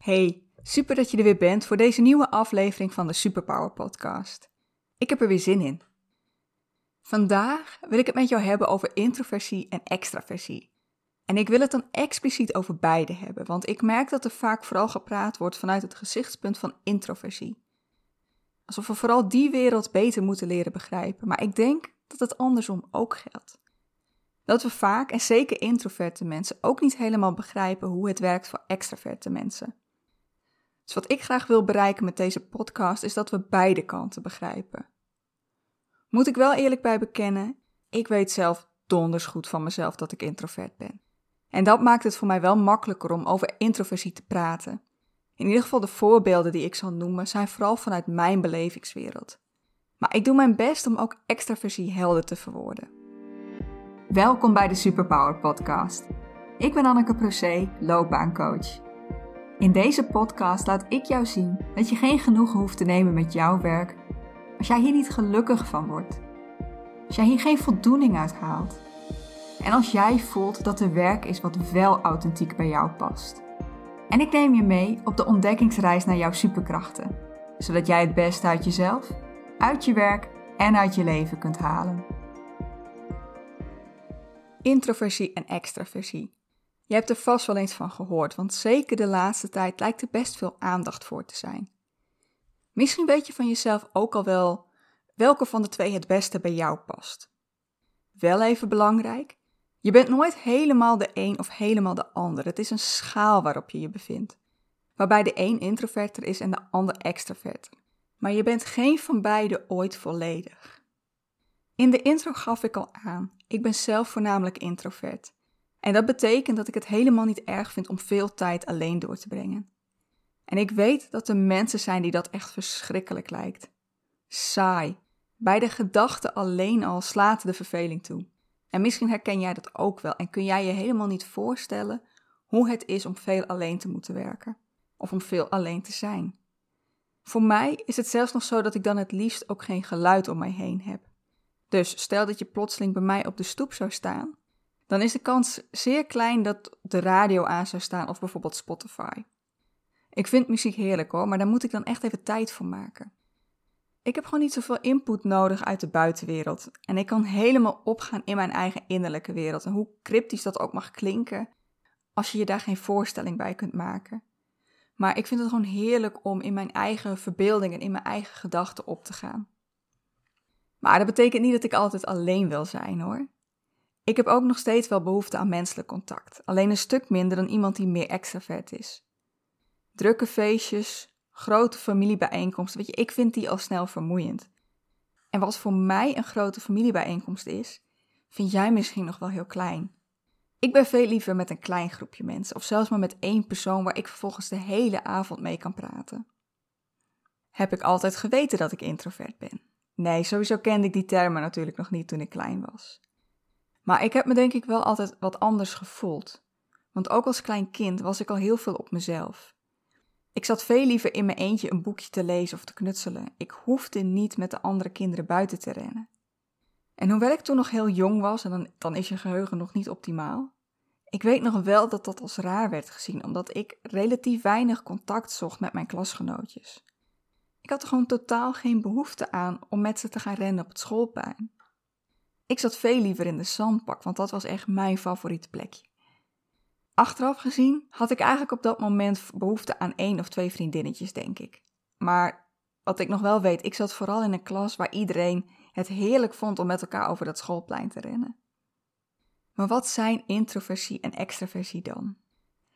Hey, super dat je er weer bent voor deze nieuwe aflevering van de Superpower Podcast. Ik heb er weer zin in. Vandaag wil ik het met jou hebben over introversie en extraversie. En ik wil het dan expliciet over beide hebben, want ik merk dat er vaak vooral gepraat wordt vanuit het gezichtspunt van introversie. Alsof we vooral die wereld beter moeten leren begrijpen, maar ik denk dat het andersom ook geldt. Dat we vaak, en zeker introverte mensen, ook niet helemaal begrijpen hoe het werkt voor extraverte mensen. Dus wat ik graag wil bereiken met deze podcast is dat we beide kanten begrijpen. Moet ik wel eerlijk bij bekennen, ik weet zelf donders goed van mezelf dat ik introvert ben. En dat maakt het voor mij wel makkelijker om over introversie te praten. In ieder geval de voorbeelden die ik zal noemen zijn vooral vanuit mijn belevingswereld. Maar ik doe mijn best om ook extraversie helder te verwoorden. Welkom bij de Superpower Podcast. Ik ben Anneke Procé, loopbaancoach. In deze podcast laat ik jou zien dat je geen genoegen hoeft te nemen met jouw werk als jij hier niet gelukkig van wordt. Als jij hier geen voldoening uit haalt. En als jij voelt dat er werk is wat wel authentiek bij jou past. En ik neem je mee op de ontdekkingsreis naar jouw superkrachten, zodat jij het beste uit jezelf, uit je werk en uit je leven kunt halen. Introversie en extraversie. Je hebt er vast wel eens van gehoord, want zeker de laatste tijd lijkt er best veel aandacht voor te zijn. Misschien weet je van jezelf ook al wel welke van de twee het beste bij jou past. Wel even belangrijk, je bent nooit helemaal de een of helemaal de ander. Het is een schaal waarop je je bevindt, waarbij de een introverter is en de ander extroverter. Maar je bent geen van beide ooit volledig. In de intro gaf ik al aan, ik ben zelf voornamelijk introvert. En dat betekent dat ik het helemaal niet erg vind om veel tijd alleen door te brengen. En ik weet dat er mensen zijn die dat echt verschrikkelijk lijkt. Saai. Bij de gedachte alleen al slaat de verveling toe. En misschien herken jij dat ook wel en kun jij je helemaal niet voorstellen hoe het is om veel alleen te moeten werken. Of om veel alleen te zijn. Voor mij is het zelfs nog zo dat ik dan het liefst ook geen geluid om mij heen heb. Dus stel dat je plotseling bij mij op de stoep zou staan, dan is de kans zeer klein dat de radio aan zou staan of bijvoorbeeld Spotify. Ik vind muziek heerlijk hoor, maar daar moet ik dan echt even tijd voor maken. Ik heb gewoon niet zoveel input nodig uit de buitenwereld en ik kan helemaal opgaan in mijn eigen innerlijke wereld. En hoe cryptisch dat ook mag klinken, als je je daar geen voorstelling bij kunt maken. Maar ik vind het gewoon heerlijk om in mijn eigen verbeelding en in mijn eigen gedachten op te gaan. Maar dat betekent niet dat ik altijd alleen wil zijn hoor. Ik heb ook nog steeds wel behoefte aan menselijk contact, alleen een stuk minder dan iemand die meer extravert is. Drukke feestjes, grote familiebijeenkomsten, weet je, ik vind die al snel vermoeiend. En wat voor mij een grote familiebijeenkomst is, vind jij misschien nog wel heel klein. Ik ben veel liever met een klein groepje mensen, of zelfs maar met één persoon waar ik vervolgens de hele avond mee kan praten. Heb ik altijd geweten dat ik introvert ben? Nee, sowieso kende ik die termen natuurlijk nog niet toen ik klein was. Maar ik heb me denk ik wel altijd wat anders gevoeld. Want ook als klein kind was ik al heel veel op mezelf. Ik zat veel liever in mijn eentje een boekje te lezen of te knutselen. Ik hoefde niet met de andere kinderen buiten te rennen. En hoewel ik toen nog heel jong was, en dan, dan is je geheugen nog niet optimaal, ik weet nog wel dat dat als raar werd gezien, omdat ik relatief weinig contact zocht met mijn klasgenootjes. Ik had er gewoon totaal geen behoefte aan om met ze te gaan rennen op het schoolplein. Ik zat veel liever in de zandbak, want dat was echt mijn favoriete plekje. Achteraf gezien had ik eigenlijk op dat moment behoefte aan één of twee vriendinnetjes, denk ik. Maar wat ik nog wel weet, ik zat vooral in een klas waar iedereen het heerlijk vond om met elkaar over dat schoolplein te rennen. Maar wat zijn introversie en extraversie dan?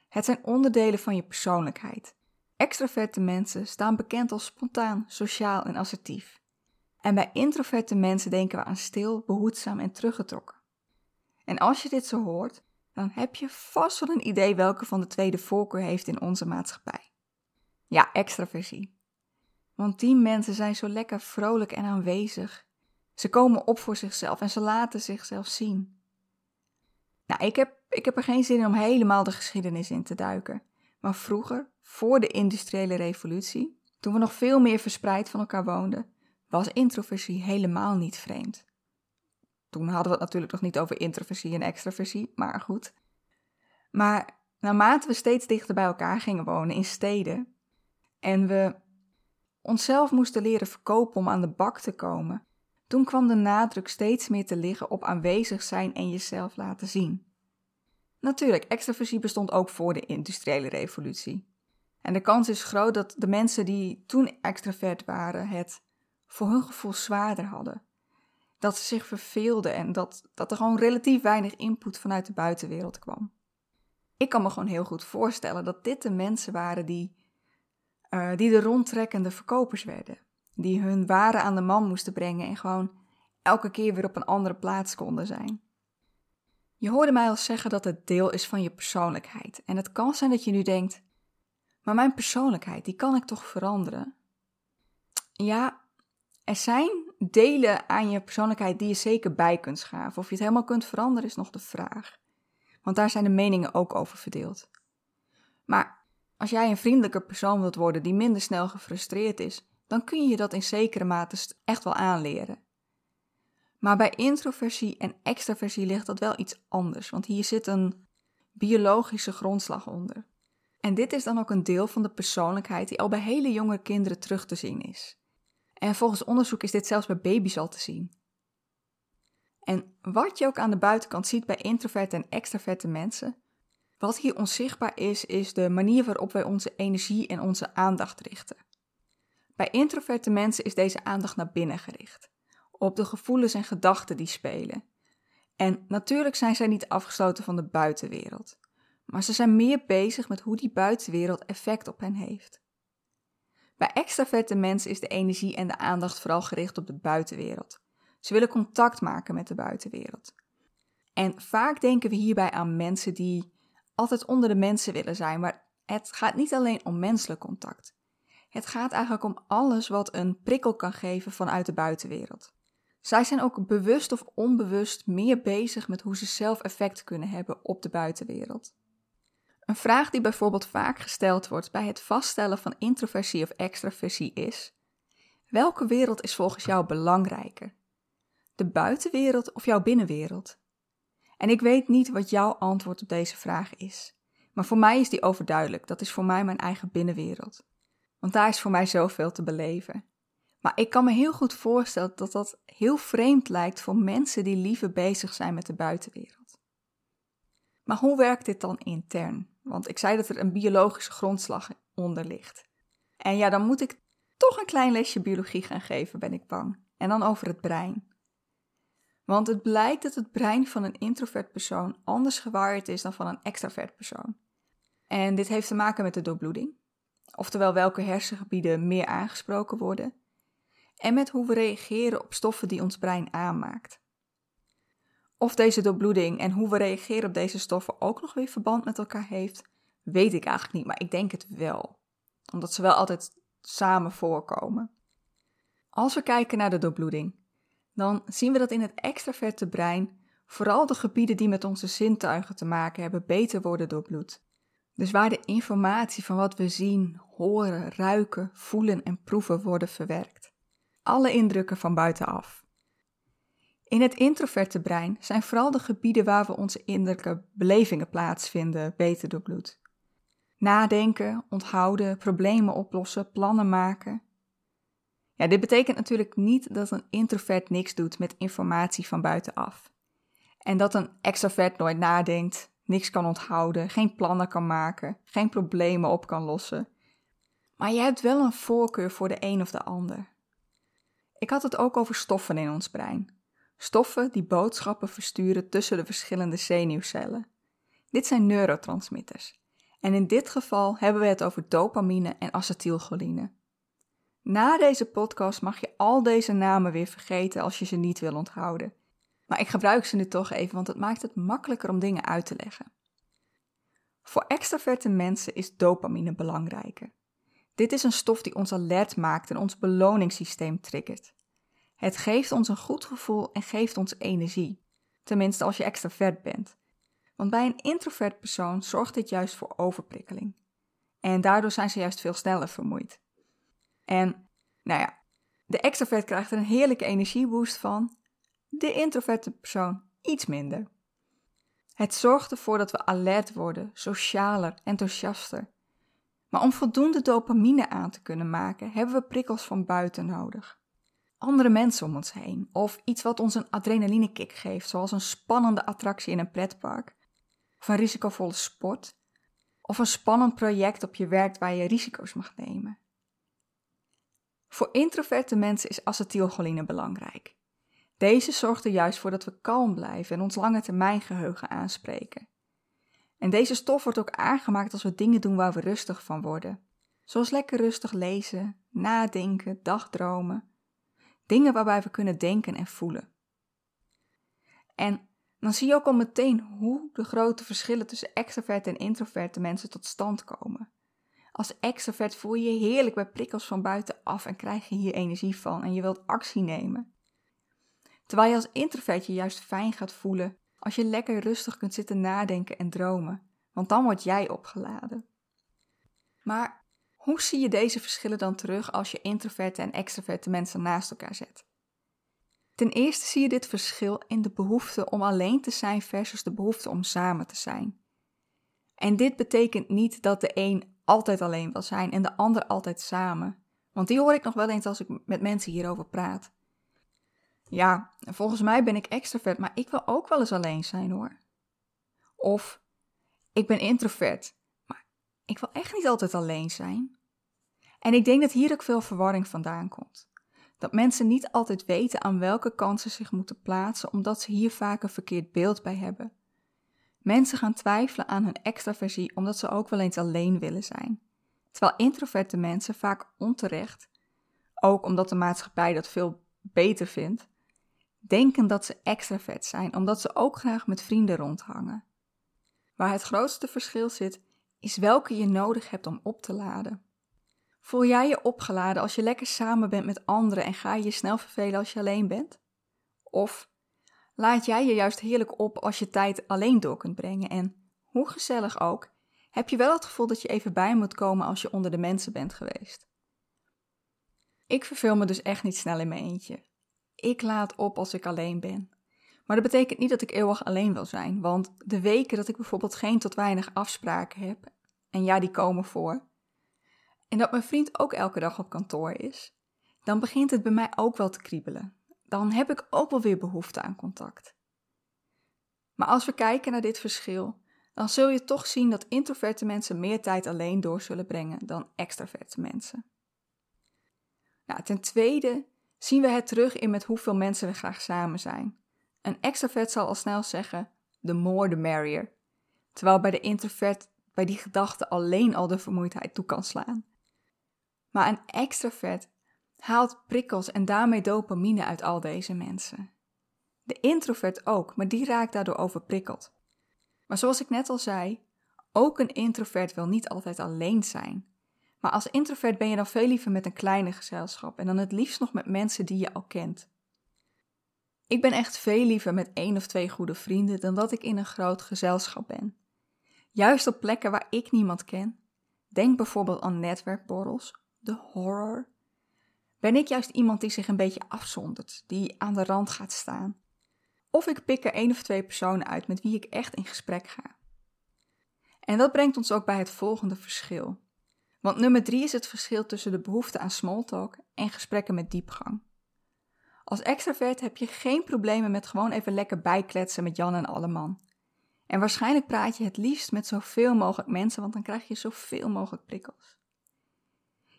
Het zijn onderdelen van je persoonlijkheid. Extraverte mensen staan bekend als spontaan, sociaal en assertief. En bij introverte mensen denken we aan stil, behoedzaam en teruggetrokken. En als je dit zo hoort, dan heb je vast wel een idee welke van de twee de voorkeur heeft in onze maatschappij. Ja, extraversie. Want die mensen zijn zo lekker vrolijk en aanwezig. Ze komen op voor zichzelf en ze laten zichzelf zien. Nou, ik heb, ik heb er geen zin in om helemaal de geschiedenis in te duiken. Maar vroeger, voor de industriële revolutie, toen we nog veel meer verspreid van elkaar woonden, was introversie helemaal niet vreemd. Toen hadden we het natuurlijk nog niet over introversie en extraversie, maar goed. Maar naarmate we steeds dichter bij elkaar gingen wonen in steden en we onszelf moesten leren verkopen om aan de bak te komen, toen kwam de nadruk steeds meer te liggen op aanwezig zijn en jezelf laten zien. Natuurlijk, extraversie bestond ook voor de industriële revolutie. En de kans is groot dat de mensen die toen extravert waren het voor hun gevoel zwaarder hadden. Dat ze zich verveelden en dat, dat er gewoon relatief weinig input vanuit de buitenwereld kwam. Ik kan me gewoon heel goed voorstellen dat dit de mensen waren die, uh, die de rondtrekkende verkopers werden. Die hun waren aan de man moesten brengen en gewoon elke keer weer op een andere plaats konden zijn. Je hoorde mij al zeggen dat het deel is van je persoonlijkheid. En het kan zijn dat je nu denkt: maar mijn persoonlijkheid, die kan ik toch veranderen? Ja, er zijn delen aan je persoonlijkheid die je zeker bij kunt schaven. Of je het helemaal kunt veranderen is nog de vraag. Want daar zijn de meningen ook over verdeeld. Maar als jij een vriendelijker persoon wilt worden die minder snel gefrustreerd is, dan kun je je dat in zekere mate echt wel aanleren. Maar bij introversie en extraversie ligt dat wel iets anders, want hier zit een biologische grondslag onder. En dit is dan ook een deel van de persoonlijkheid die al bij hele jonge kinderen terug te zien is. En volgens onderzoek is dit zelfs bij baby's al te zien. En wat je ook aan de buitenkant ziet bij introverte en extraverte mensen, wat hier onzichtbaar is, is de manier waarop wij onze energie en onze aandacht richten. Bij introverte mensen is deze aandacht naar binnen gericht, op de gevoelens en gedachten die spelen. En natuurlijk zijn zij niet afgesloten van de buitenwereld, maar ze zijn meer bezig met hoe die buitenwereld effect op hen heeft. Bij extraverte mensen is de energie en de aandacht vooral gericht op de buitenwereld. Ze willen contact maken met de buitenwereld. En vaak denken we hierbij aan mensen die altijd onder de mensen willen zijn, maar het gaat niet alleen om menselijk contact. Het gaat eigenlijk om alles wat een prikkel kan geven vanuit de buitenwereld. Zij zijn ook bewust of onbewust meer bezig met hoe ze zelf effect kunnen hebben op de buitenwereld. Een vraag die bijvoorbeeld vaak gesteld wordt bij het vaststellen van introversie of extraversie is: welke wereld is volgens jou belangrijker? De buitenwereld of jouw binnenwereld? En ik weet niet wat jouw antwoord op deze vraag is. Maar voor mij is die overduidelijk. Dat is voor mij mijn eigen binnenwereld. Want daar is voor mij zoveel te beleven. Maar ik kan me heel goed voorstellen dat dat heel vreemd lijkt voor mensen die liever bezig zijn met de buitenwereld. Maar hoe werkt dit dan intern? Want ik zei dat er een biologische grondslag onder ligt. En ja, dan moet ik toch een klein lesje biologie gaan geven, ben ik bang. En dan over het brein. Want het blijkt dat het brein van een introvert persoon anders gewaard is dan van een extravert persoon. En dit heeft te maken met de doorbloeding, oftewel welke hersengebieden meer aangesproken worden, en met hoe we reageren op stoffen die ons brein aanmaakt. Of deze doorbloeding en hoe we reageren op deze stoffen ook nog weer verband met elkaar heeft, weet ik eigenlijk niet, maar ik denk het wel. Omdat ze wel altijd samen voorkomen. Als we kijken naar de doorbloeding, dan zien we dat in het extraverte brein vooral de gebieden die met onze zintuigen te maken hebben beter worden doorbloed. Dus waar de informatie van wat we zien, horen, ruiken, voelen en proeven worden verwerkt. Alle indrukken van buitenaf. In het introverte brein zijn vooral de gebieden waar we onze innerlijke belevingen plaatsvinden beter doorbloed. Nadenken, onthouden, problemen oplossen, plannen maken. Ja, dit betekent natuurlijk niet dat een introvert niks doet met informatie van buitenaf. En dat een extrovert nooit nadenkt, niks kan onthouden, geen plannen kan maken, geen problemen op kan lossen. Maar je hebt wel een voorkeur voor de een of de ander. Ik had het ook over stoffen in ons brein. Stoffen die boodschappen versturen tussen de verschillende zenuwcellen. Dit zijn neurotransmitters. En in dit geval hebben we het over dopamine en acetylcholine. Na deze podcast mag je al deze namen weer vergeten als je ze niet wil onthouden. Maar ik gebruik ze nu toch even, want het maakt het makkelijker om dingen uit te leggen. Voor extraverte mensen is dopamine belangrijker. Dit is een stof die ons alert maakt en ons beloningssysteem triggert. Het geeft ons een goed gevoel en geeft ons energie. Tenminste als je extravert bent. Want bij een introvert persoon zorgt dit juist voor overprikkeling. En daardoor zijn ze juist veel sneller vermoeid. En, nou ja, de extrovert krijgt er een heerlijke energieboost van, de introverte persoon iets minder. Het zorgt ervoor dat we alert worden, socialer, enthousiaster. Maar om voldoende dopamine aan te kunnen maken, hebben we prikkels van buiten nodig. Andere mensen om ons heen, of iets wat ons een adrenalinekick geeft, zoals een spannende attractie in een pretpark, of een risicovolle sport, of een spannend project op je werk waar je risico's mag nemen. Voor introverte mensen is acetylcholine belangrijk. Deze zorgt er juist voor dat we kalm blijven en ons lange termijn geheugen aanspreken. En deze stof wordt ook aangemaakt als we dingen doen waar we rustig van worden. Zoals lekker rustig lezen, nadenken, dagdromen. Dingen waarbij we kunnen denken en voelen. En dan zie je ook al meteen hoe de grote verschillen tussen extroverte en introverte mensen tot stand komen. Als extrovert voel je je heerlijk bij prikkels van buitenaf en krijg je hier energie van en je wilt actie nemen. Terwijl je als introvert je juist fijn gaat voelen als je lekker rustig kunt zitten nadenken en dromen, want dan word jij opgeladen. Maar hoe zie je deze verschillen dan terug als je introverte en extroverte mensen naast elkaar zet? Ten eerste zie je dit verschil in de behoefte om alleen te zijn versus de behoefte om samen te zijn. En dit betekent niet dat de een altijd alleen wil zijn en de ander altijd samen. Want die hoor ik nog wel eens als ik met mensen hierover praat. Ja, volgens mij ben ik extrovert, maar ik wil ook wel eens alleen zijn hoor. Of ik ben introvert, ik wil echt niet altijd alleen zijn. En ik denk dat hier ook veel verwarring vandaan komt. Dat mensen niet altijd weten aan welke kant ze zich moeten plaatsen, omdat ze hier vaak een verkeerd beeld bij hebben. Mensen gaan twijfelen aan hun extraversie omdat ze ook wel eens alleen willen zijn. Terwijl introverte mensen vaak onterecht, ook omdat de maatschappij dat veel beter vindt, denken dat ze extravert zijn omdat ze ook graag met vrienden rondhangen. Waar het grootste verschil zit, is welke je nodig hebt om op te laden. Voel jij je opgeladen als je lekker samen bent met anderen en ga je je snel vervelen als je alleen bent? Of laat jij je juist heerlijk op als je tijd alleen door kunt brengen en, hoe gezellig ook, heb je wel het gevoel dat je even bij moet komen als je onder de mensen bent geweest? Ik verveel me dus echt niet snel in mijn eentje. Ik laat op als ik alleen ben. Maar dat betekent niet dat ik eeuwig alleen wil zijn, want de weken dat ik bijvoorbeeld geen tot weinig afspraken heb, en ja, die komen voor, en dat mijn vriend ook elke dag op kantoor is, dan begint het bij mij ook wel te kriebelen. Dan heb ik ook wel weer behoefte aan contact. Maar als we kijken naar dit verschil, dan zul je toch zien dat introverte mensen meer tijd alleen door zullen brengen dan extraverte mensen. Nou, ten tweede zien we het terug in met hoeveel mensen we graag samen zijn. Een extravert zal al snel zeggen: the more the merrier. Terwijl bij de introvert bij die gedachte alleen al de vermoeidheid toe kan slaan. Maar een extravert haalt prikkels en daarmee dopamine uit al deze mensen. De introvert ook, maar die raakt daardoor overprikkeld. Maar zoals ik net al zei, ook een introvert wil niet altijd alleen zijn. Maar als introvert ben je dan veel liever met een kleine gezelschap en dan het liefst nog met mensen die je al kent. Ik ben echt veel liever met één of twee goede vrienden dan dat ik in een groot gezelschap ben. Juist op plekken waar ik niemand ken. Denk bijvoorbeeld aan netwerkborrels, de horror. Ben ik juist iemand die zich een beetje afzondert, die aan de rand gaat staan. Of ik pik er één of twee personen uit met wie ik echt in gesprek ga. En dat brengt ons ook bij het volgende verschil. Want nummer drie is het verschil tussen de behoefte aan smalltalk en gesprekken met diepgang. Als extravert heb je geen problemen met gewoon even lekker bijkletsen met Jan en Alleman. En waarschijnlijk praat je het liefst met zoveel mogelijk mensen, want dan krijg je zoveel mogelijk prikkels.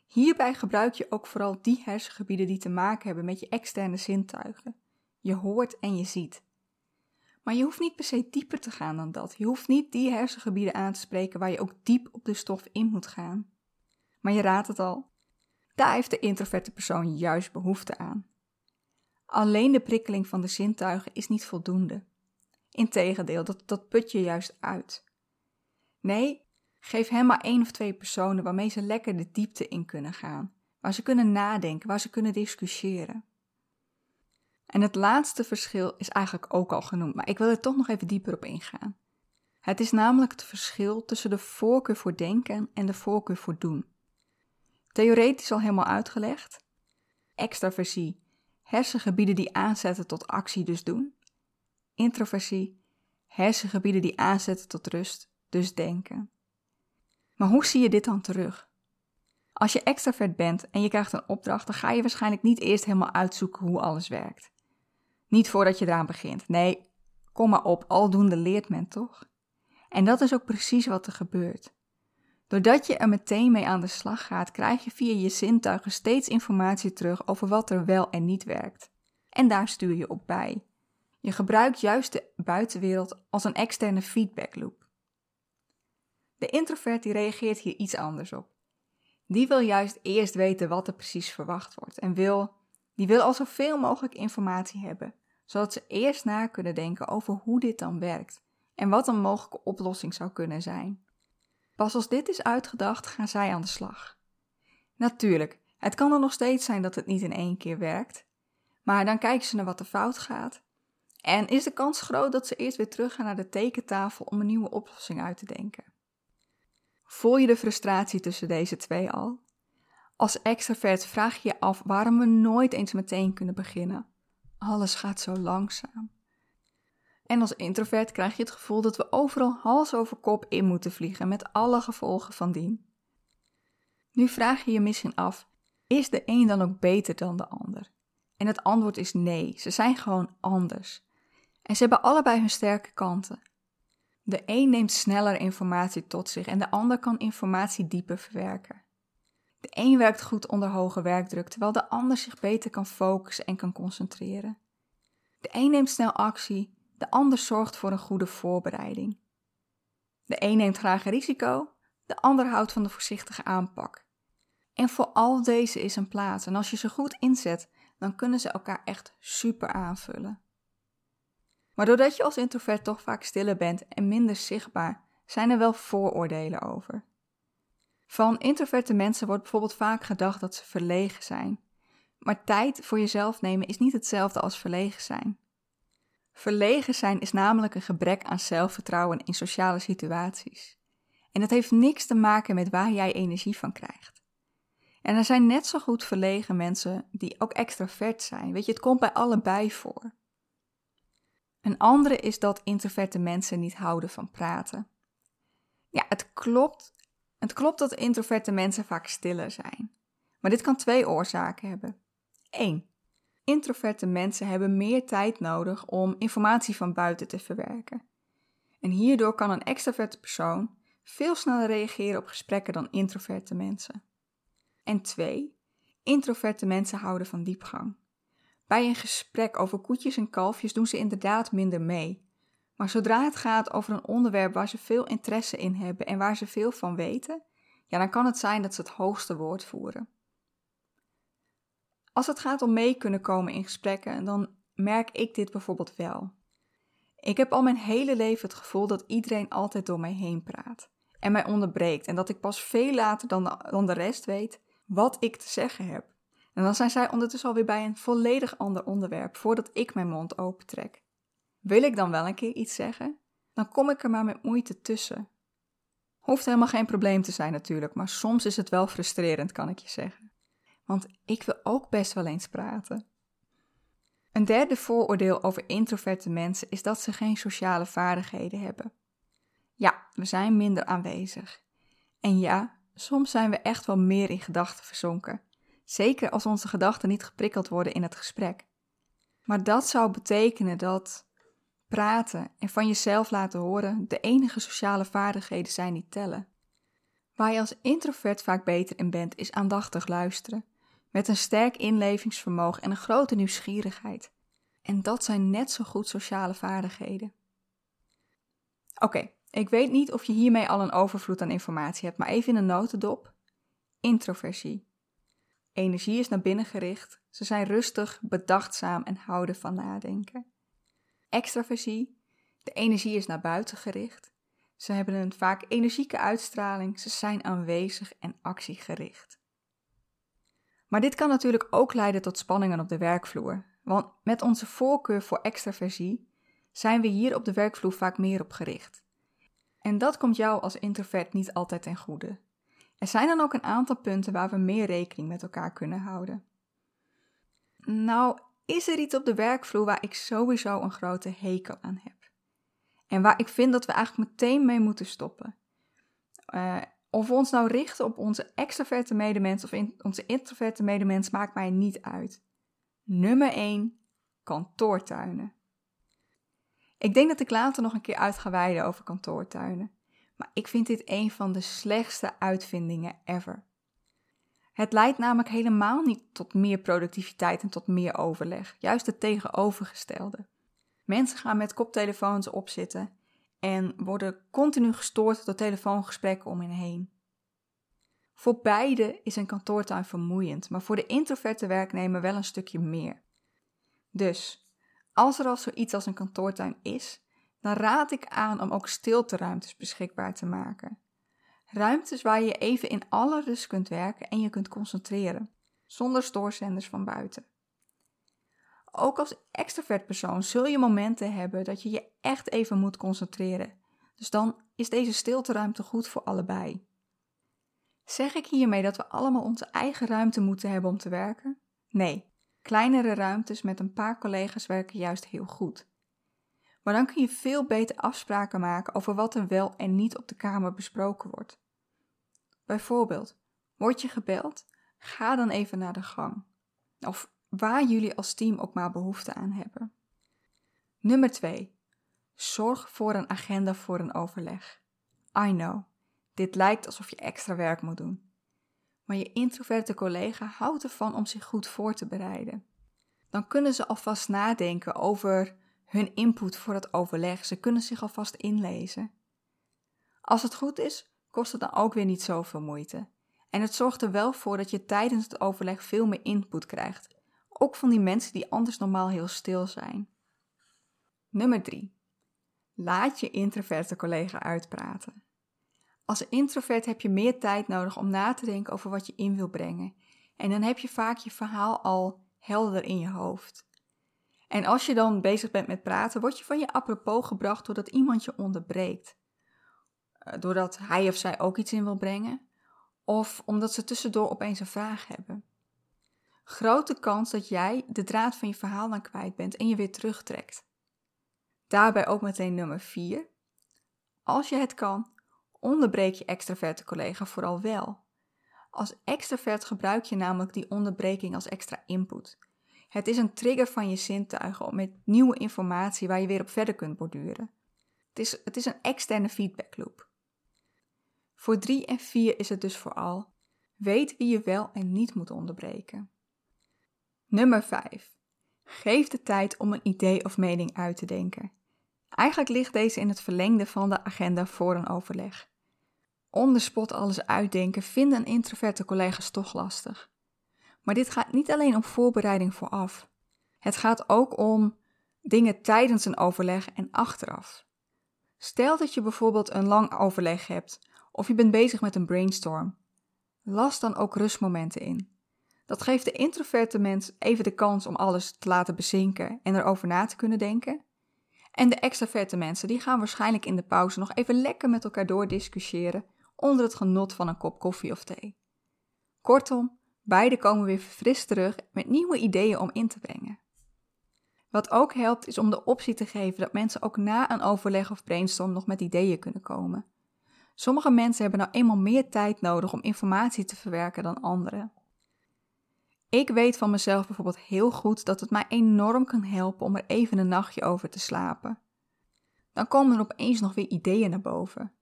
Hierbij gebruik je ook vooral die hersengebieden die te maken hebben met je externe zintuigen. Je hoort en je ziet. Maar je hoeft niet per se dieper te gaan dan dat. Je hoeft niet die hersengebieden aan te spreken waar je ook diep op de stof in moet gaan. Maar je raadt het al, daar heeft de introverte persoon juist behoefte aan. Alleen de prikkeling van de zintuigen is niet voldoende. Integendeel, dat, dat put je juist uit. Nee, geef hem maar één of twee personen waarmee ze lekker de diepte in kunnen gaan, waar ze kunnen nadenken, waar ze kunnen discussiëren. En het laatste verschil is eigenlijk ook al genoemd, maar ik wil er toch nog even dieper op ingaan. Het is namelijk het verschil tussen de voorkeur voor denken en de voorkeur voor doen. Theoretisch al helemaal uitgelegd. Extraversie, hersengebieden die aanzetten tot actie dus doen. Introversie, hersengebieden die aanzetten tot rust, dus denken. Maar hoe zie je dit dan terug? Als je extravert bent en je krijgt een opdracht, dan ga je waarschijnlijk niet eerst helemaal uitzoeken hoe alles werkt. Niet voordat je eraan begint. Nee, kom maar op, aldoende leert men toch? En dat is ook precies wat er gebeurt. Doordat je er meteen mee aan de slag gaat, krijg je via je zintuigen steeds informatie terug over wat er wel en niet werkt. En daar stuur je op bij. Je gebruikt juist de buitenwereld als een externe feedbackloop. De introvert die reageert hier iets anders op. Die wil juist eerst weten wat er precies verwacht wordt en wil, die wil al zoveel mogelijk informatie hebben, zodat ze eerst na kunnen denken over hoe dit dan werkt en wat een mogelijke oplossing zou kunnen zijn. Pas als dit is uitgedacht, gaan zij aan de slag. Natuurlijk, het kan er nog steeds zijn dat het niet in één keer werkt, maar dan kijken ze naar wat er fout gaat. En is de kans groot dat ze eerst weer teruggaan naar de tekentafel om een nieuwe oplossing uit te denken. Voel je de frustratie tussen deze twee al? Als extravert vraag je je af waarom we nooit eens meteen kunnen beginnen. Alles gaat zo langzaam. En als introvert krijg je het gevoel dat we overal hals over kop in moeten vliegen met alle gevolgen van dien. Nu vraag je je misschien af: is de een dan ook beter dan de ander? En het antwoord is nee, ze zijn gewoon anders. En ze hebben allebei hun sterke kanten. De een neemt sneller informatie tot zich en de ander kan informatie dieper verwerken. De een werkt goed onder hoge werkdruk, terwijl de ander zich beter kan focussen en kan concentreren. De een neemt snel actie, de ander zorgt voor een goede voorbereiding. De een neemt graag risico, de ander houdt van de voorzichtige aanpak. En voor al deze is een plaats en als je ze goed inzet, dan kunnen ze elkaar echt super aanvullen. Maar doordat je als introvert toch vaak stiller bent en minder zichtbaar, zijn er wel vooroordelen over. Van introverte mensen wordt bijvoorbeeld vaak gedacht dat ze verlegen zijn. Maar tijd voor jezelf nemen is niet hetzelfde als verlegen zijn. Verlegen zijn is namelijk een gebrek aan zelfvertrouwen in sociale situaties. En dat heeft niks te maken met waar jij energie van krijgt. En er zijn net zo goed verlegen mensen die ook extravert zijn. Weet je, het komt bij allebei voor. Een andere is dat introverte mensen niet houden van praten. Ja, het klopt. Het klopt dat introverte mensen vaak stiller zijn. Maar dit kan twee oorzaken hebben. 1. Introverte mensen hebben meer tijd nodig om informatie van buiten te verwerken. En hierdoor kan een extraverte persoon veel sneller reageren op gesprekken dan introverte mensen. En 2. Introverte mensen houden van diepgang. Bij een gesprek over koetjes en kalfjes doen ze inderdaad minder mee. Maar zodra het gaat over een onderwerp waar ze veel interesse in hebben en waar ze veel van weten, ja, dan kan het zijn dat ze het hoogste woord voeren. Als het gaat om mee kunnen komen in gesprekken, dan merk ik dit bijvoorbeeld wel. Ik heb al mijn hele leven het gevoel dat iedereen altijd door mij heen praat en mij onderbreekt en dat ik pas veel later dan de, dan de rest weet wat ik te zeggen heb. En dan zijn zij ondertussen alweer bij een volledig ander onderwerp voordat ik mijn mond opentrek. Wil ik dan wel een keer iets zeggen? Dan kom ik er maar met moeite tussen. Hoeft helemaal geen probleem te zijn natuurlijk, maar soms is het wel frustrerend, kan ik je zeggen. Want ik wil ook best wel eens praten. Een derde vooroordeel over introverte mensen is dat ze geen sociale vaardigheden hebben. Ja, we zijn minder aanwezig. En ja, soms zijn we echt wel meer in gedachten verzonken zeker als onze gedachten niet geprikkeld worden in het gesprek. Maar dat zou betekenen dat praten en van jezelf laten horen de enige sociale vaardigheden zijn die tellen. Waar je als introvert vaak beter in bent, is aandachtig luisteren, met een sterk inlevingsvermogen en een grote nieuwsgierigheid. En dat zijn net zo goed sociale vaardigheden. Oké, ik weet niet of je hiermee al een overvloed aan informatie hebt, maar even in een notendop. Introversie. Energie is naar binnen gericht. Ze zijn rustig, bedachtzaam en houden van nadenken. Extraversie. De energie is naar buiten gericht. Ze hebben een vaak energieke uitstraling. Ze zijn aanwezig en actiegericht. Maar dit kan natuurlijk ook leiden tot spanningen op de werkvloer. Want met onze voorkeur voor extraversie zijn we hier op de werkvloer vaak meer op gericht. En dat komt jou als introvert niet altijd ten goede. Er zijn dan ook een aantal punten waar we meer rekening met elkaar kunnen houden. Nou, is er iets op de werkvloer waar ik sowieso een grote hekel aan heb? En waar ik vind dat we eigenlijk meteen mee moeten stoppen. Uh, of we ons nou richten op onze extraverte medemens of onze introverte medemens maakt mij niet uit. Nummer 1. Kantoortuinen. Ik denk dat ik later nog een keer uit ga wijden over kantoortuinen. Maar ik vind dit een van de slechtste uitvindingen ever. Het leidt namelijk helemaal niet tot meer productiviteit en tot meer overleg. Juist het tegenovergestelde. Mensen gaan met koptelefoons opzitten en worden continu gestoord door telefoongesprekken om hen heen. Voor beide is een kantoortuin vermoeiend, maar voor de introverte werknemer wel een stukje meer. Dus, als er al zoiets als een kantoortuin is, dan raad ik aan om ook stilteruimtes beschikbaar te maken. Ruimtes waar je even in alle rust kunt werken en je kunt concentreren, zonder stoorzenders van buiten. Ook als extravert persoon zul je momenten hebben dat je je echt even moet concentreren. Dus dan is deze stilteruimte goed voor allebei. Zeg ik hiermee dat we allemaal onze eigen ruimte moeten hebben om te werken? Nee, kleinere ruimtes met een paar collega's werken juist heel goed. Maar dan kun je veel beter afspraken maken over wat er wel en niet op de kamer besproken wordt. Bijvoorbeeld, word je gebeld? Ga dan even naar de gang. Of waar jullie als team ook maar behoefte aan hebben. Nummer 2. Zorg voor een agenda voor een overleg. I know, dit lijkt alsof je extra werk moet doen. Maar je introverte collega houdt ervan om zich goed voor te bereiden. Dan kunnen ze alvast nadenken over hun input voor het overleg. Ze kunnen zich alvast inlezen. Als het goed is, kost het dan ook weer niet zoveel moeite. En het zorgt er wel voor dat je tijdens het overleg veel meer input krijgt ook van die mensen die anders normaal heel stil zijn. Nummer 3. Laat je introverte collega uitpraten. Als introvert heb je meer tijd nodig om na te denken over wat je in wil brengen. En dan heb je vaak je verhaal al helder in je hoofd. En als je dan bezig bent met praten, word je van je apropos gebracht doordat iemand je onderbreekt. Eh, doordat hij of zij ook iets in wil brengen. Of omdat ze tussendoor opeens een vraag hebben grote kans dat jij de draad van je verhaal dan kwijt bent en je weer terugtrekt. Daarbij ook meteen nummer 4. Als je het kan, onderbreek je extraverte collega vooral wel. Als extravert gebruik je namelijk die onderbreking als extra input. Het is een trigger van je zintuigen met nieuwe informatie waar je weer op verder kunt borduren. Het is, het is een externe feedback loop. Voor 3 en 4 is het dus vooral: weet wie je wel en niet moet onderbreken. Nummer 5. Geef de tijd om een idee of mening uit te denken. Eigenlijk ligt deze in het verlengde van de agenda voor een overleg. On spot alles uitdenken vinden introverte collega's toch lastig. Maar dit gaat niet alleen om voorbereiding vooraf. Het gaat ook om dingen tijdens een overleg en achteraf. Stel dat je bijvoorbeeld een lang overleg hebt of je bent bezig met een brainstorm. Las dan ook rustmomenten in. Dat geeft de introverte mens even de kans om alles te laten bezinken en erover na te kunnen denken. En de extraverte mensen die gaan waarschijnlijk in de pauze nog even lekker met elkaar doordiscussiëren onder het genot van een kop koffie of thee. Kortom, beide komen weer verfrist terug met nieuwe ideeën om in te brengen. Wat ook helpt is om de optie te geven dat mensen ook na een overleg of brainstorm nog met ideeën kunnen komen. Sommige mensen hebben nou eenmaal meer tijd nodig om informatie te verwerken dan anderen. Ik weet van mezelf bijvoorbeeld heel goed dat het mij enorm kan helpen om er even een nachtje over te slapen. Dan komen er opeens nog weer ideeën naar boven.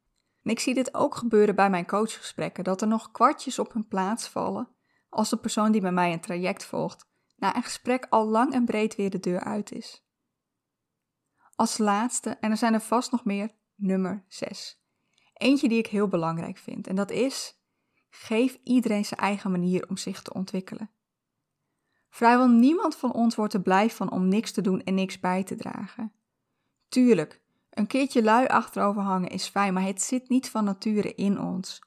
En ik zie dit ook gebeuren bij mijn coachgesprekken, dat er nog kwartjes op hun plaats vallen als de persoon die bij mij een traject volgt, na een gesprek al lang en breed weer de deur uit is. Als laatste, en er zijn er vast nog meer, nummer 6. Eentje die ik heel belangrijk vind, en dat is: geef iedereen zijn eigen manier om zich te ontwikkelen. Vrijwel niemand van ons wordt er blij van om niks te doen en niks bij te dragen. Tuurlijk, een keertje lui achterover hangen is fijn, maar het zit niet van nature in ons.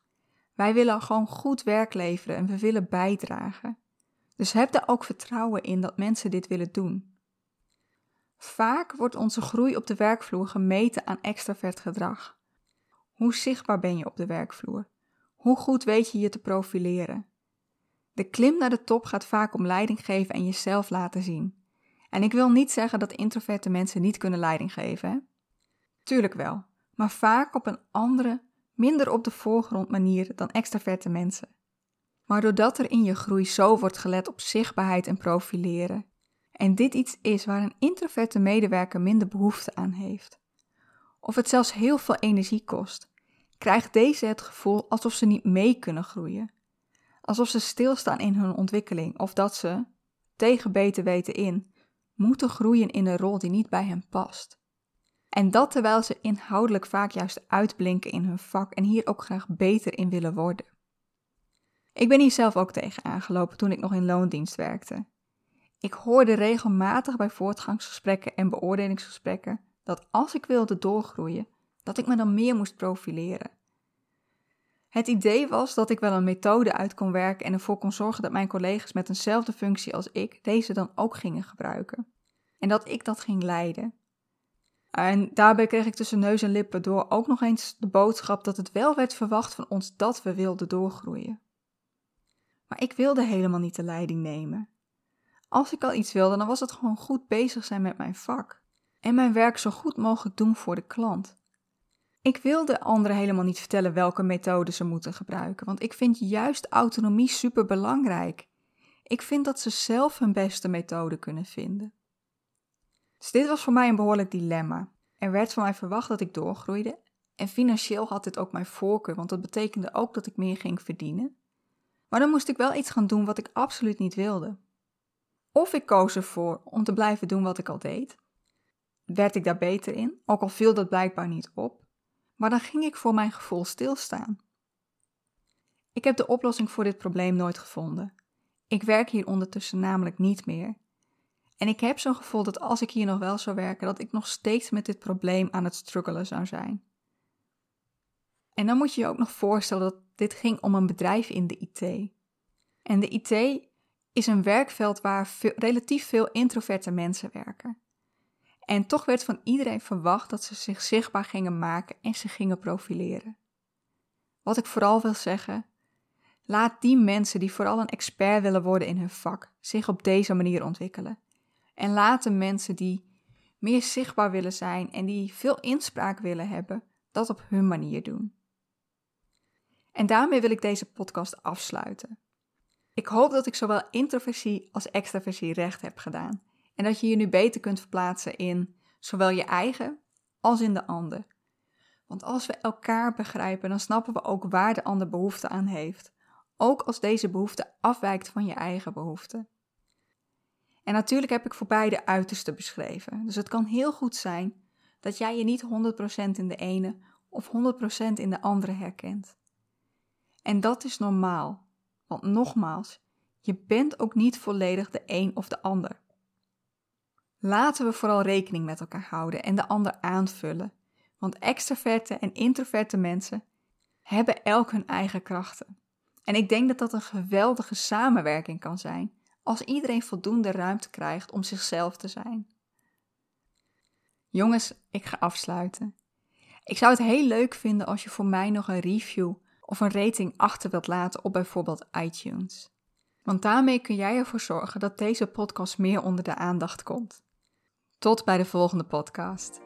Wij willen gewoon goed werk leveren en we willen bijdragen. Dus heb daar ook vertrouwen in dat mensen dit willen doen. Vaak wordt onze groei op de werkvloer gemeten aan extravert gedrag. Hoe zichtbaar ben je op de werkvloer? Hoe goed weet je je te profileren? De klim naar de top gaat vaak om leiding geven en jezelf laten zien. En ik wil niet zeggen dat introverte mensen niet kunnen leiding geven. Tuurlijk wel, maar vaak op een andere, minder op de voorgrond manier dan extraverte mensen. Maar doordat er in je groei zo wordt gelet op zichtbaarheid en profileren, en dit iets is waar een introverte medewerker minder behoefte aan heeft, of het zelfs heel veel energie kost, krijgt deze het gevoel alsof ze niet mee kunnen groeien. Alsof ze stilstaan in hun ontwikkeling of dat ze, tegen beter weten in, moeten groeien in een rol die niet bij hen past. En dat terwijl ze inhoudelijk vaak juist uitblinken in hun vak en hier ook graag beter in willen worden. Ik ben hier zelf ook tegen aangelopen toen ik nog in loondienst werkte. Ik hoorde regelmatig bij voortgangsgesprekken en beoordelingsgesprekken dat als ik wilde doorgroeien, dat ik me dan meer moest profileren. Het idee was dat ik wel een methode uit kon werken en ervoor kon zorgen dat mijn collega's met eenzelfde functie als ik deze dan ook gingen gebruiken. En dat ik dat ging leiden. En daarbij kreeg ik tussen neus en lippen door ook nog eens de boodschap dat het wel werd verwacht van ons dat we wilden doorgroeien. Maar ik wilde helemaal niet de leiding nemen. Als ik al iets wilde, dan was het gewoon goed bezig zijn met mijn vak en mijn werk zo goed mogelijk doen voor de klant. Ik wilde anderen helemaal niet vertellen welke methode ze moeten gebruiken, want ik vind juist autonomie super belangrijk. Ik vind dat ze zelf hun beste methode kunnen vinden. Dus dit was voor mij een behoorlijk dilemma. Er werd van mij verwacht dat ik doorgroeide en financieel had dit ook mijn voorkeur, want dat betekende ook dat ik meer ging verdienen. Maar dan moest ik wel iets gaan doen wat ik absoluut niet wilde. Of ik koos ervoor om te blijven doen wat ik al deed. Werd ik daar beter in, ook al viel dat blijkbaar niet op, maar dan ging ik voor mijn gevoel stilstaan. Ik heb de oplossing voor dit probleem nooit gevonden. Ik werk hier ondertussen namelijk niet meer. En ik heb zo'n gevoel dat als ik hier nog wel zou werken, dat ik nog steeds met dit probleem aan het struggelen zou zijn. En dan moet je je ook nog voorstellen dat dit ging om een bedrijf in de IT. En de IT is een werkveld waar relatief veel introverte mensen werken. En toch werd van iedereen verwacht dat ze zich zichtbaar gingen maken en zich gingen profileren. Wat ik vooral wil zeggen, laat die mensen die vooral een expert willen worden in hun vak zich op deze manier ontwikkelen. En laat de mensen die meer zichtbaar willen zijn en die veel inspraak willen hebben, dat op hun manier doen. En daarmee wil ik deze podcast afsluiten. Ik hoop dat ik zowel introversie als extraversie recht heb gedaan en dat je je nu beter kunt verplaatsen in zowel je eigen als in de ander. Want als we elkaar begrijpen, dan snappen we ook waar de ander behoefte aan heeft, ook als deze behoefte afwijkt van je eigen behoefte. En natuurlijk heb ik voor beide uitersten beschreven, dus het kan heel goed zijn dat jij je niet 100% in de ene of 100% in de andere herkent. En dat is normaal, want nogmaals, je bent ook niet volledig de een of de ander. Laten we vooral rekening met elkaar houden en de ander aanvullen, want extraverte en introverte mensen hebben elk hun eigen krachten. En ik denk dat dat een geweldige samenwerking kan zijn als iedereen voldoende ruimte krijgt om zichzelf te zijn. Jongens, ik ga afsluiten. Ik zou het heel leuk vinden als je voor mij nog een review of een rating achter wilt laten op bijvoorbeeld iTunes. Want daarmee kun jij ervoor zorgen dat deze podcast meer onder de aandacht komt. Tot bij de volgende podcast.